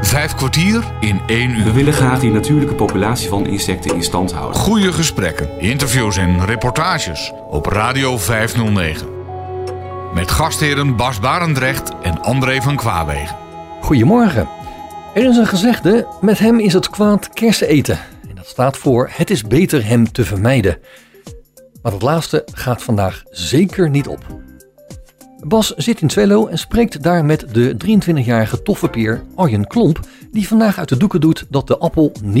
Vijf kwartier in één uur. We willen graag die natuurlijke populatie van insecten in stand houden. Goede gesprekken, interviews en reportages op Radio 509. Met gastheren Bas Barendrecht en André van Kwaabegen. Goedemorgen. Er is een gezegde, met hem is het kwaad kersen eten. En dat staat voor, het is beter hem te vermijden. Maar dat laatste gaat vandaag zeker niet op. Bas zit in Twello en spreekt daar met de 23-jarige toffe peer Arjen Klomp... die vandaag uit de doeken doet dat de appel niet